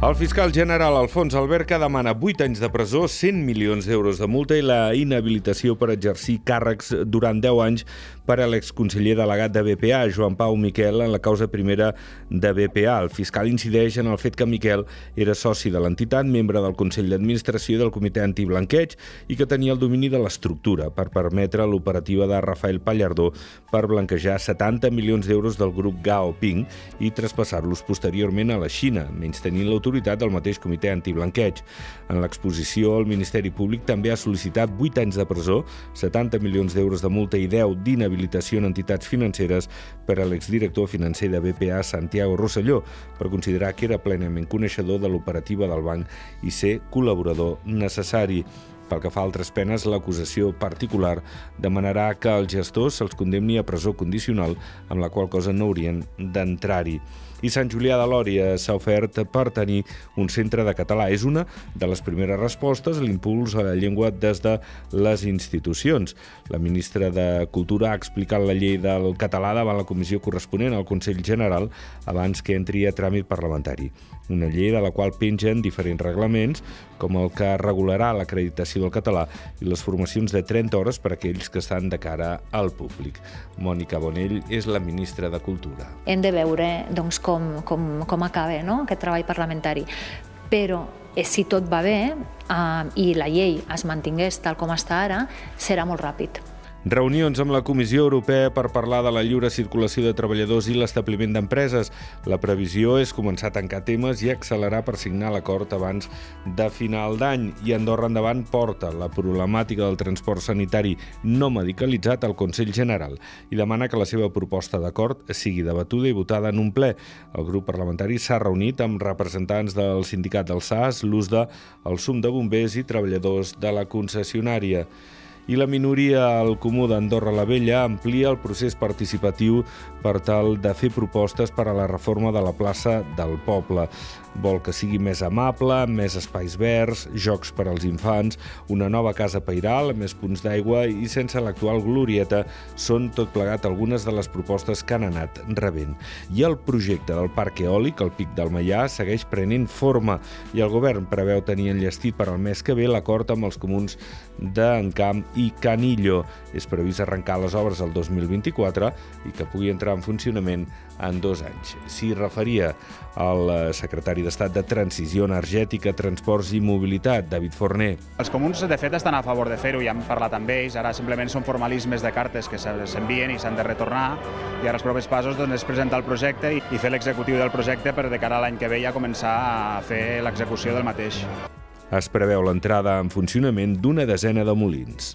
El fiscal general Alfons Alberca demana 8 anys de presó, 100 milions d'euros de multa i la inhabilitació per exercir càrrecs durant 10 anys per a l'exconseller delegat de BPA, Joan Pau Miquel, en la causa primera de BPA. El fiscal incideix en el fet que Miquel era soci de l'entitat, membre del Consell d'Administració del Comitè Antiblanqueig i que tenia el domini de l'estructura per permetre l'operativa de Rafael Pallardó per blanquejar 70 milions d'euros del grup Gao Ping i traspassar-los posteriorment a la Xina, menys tenint l'autoritat autoritat del mateix comitè antiblanqueig. En l'exposició, el Ministeri Públic també ha sol·licitat 8 anys de presó, 70 milions d'euros de multa i 10 d'inhabilitació en entitats financeres per a l'exdirector financer de BPA, Santiago Rosselló, per considerar que era plenament coneixedor de l'operativa del banc i ser col·laborador necessari. Pel que fa a altres penes, l'acusació particular demanarà que els gestors se'ls condemni a presó condicional, amb la qual cosa no haurien d'entrar-hi i Sant Julià de Lòria s'ha ofert per tenir un centre de català. És una de les primeres respostes a l'impuls a la llengua des de les institucions. La ministra de Cultura ha explicat la llei del català davant la comissió corresponent al Consell General abans que entri a tràmit parlamentari. Una llei de la qual pengen diferents reglaments, com el que regularà l'acreditació del català i les formacions de 30 hores per a aquells que estan de cara al públic. Mònica Bonell és la ministra de Cultura. Hem de veure doncs, com, com, com acaba no? aquest treball parlamentari. Però eh, si tot va bé eh, i la llei es mantingués tal com està ara, serà molt ràpid. Reunions amb la Comissió Europea per parlar de la lliure circulació de treballadors i l'establiment d'empreses. La previsió és començar a tancar temes i accelerar per signar l'acord abans de final d'any. I Andorra Endavant porta la problemàtica del transport sanitari no medicalitzat al Consell General i demana que la seva proposta d'acord sigui debatuda i votada en un ple. El grup parlamentari s'ha reunit amb representants del sindicat del SAS, l'ús de el sum de bombers i treballadors de la concessionària i la minoria al Comú d'Andorra la Vella amplia el procés participatiu per tal de fer propostes per a la reforma de la plaça del poble. Vol que sigui més amable, més espais verds, jocs per als infants, una nova casa pairal, més punts d'aigua i sense l'actual glorieta són tot plegat algunes de les propostes que han anat rebent. I el projecte del parc eòlic, el Pic del Maià, segueix prenent forma i el govern preveu tenir enllestit per al mes que ve l'acord amb els comuns d'Encamp i Canillo. És previst arrencar les obres el 2024 i que pugui entrar en funcionament en dos anys. S'hi referia el eh, secretari d'Estat de Transició Energètica, Transports i Mobilitat, David Forner. Els comuns, de fet, estan a favor de fer-ho, ja hem parlat amb ells, ara simplement són formalismes de cartes que s'envien i s'han de retornar, i ara els propers passos doncs, és presentar el projecte i, i fer l'executiu del projecte per de cara a l'any que ve ja començar a fer l'execució del mateix. Es preveu l'entrada en funcionament d'una desena de molins.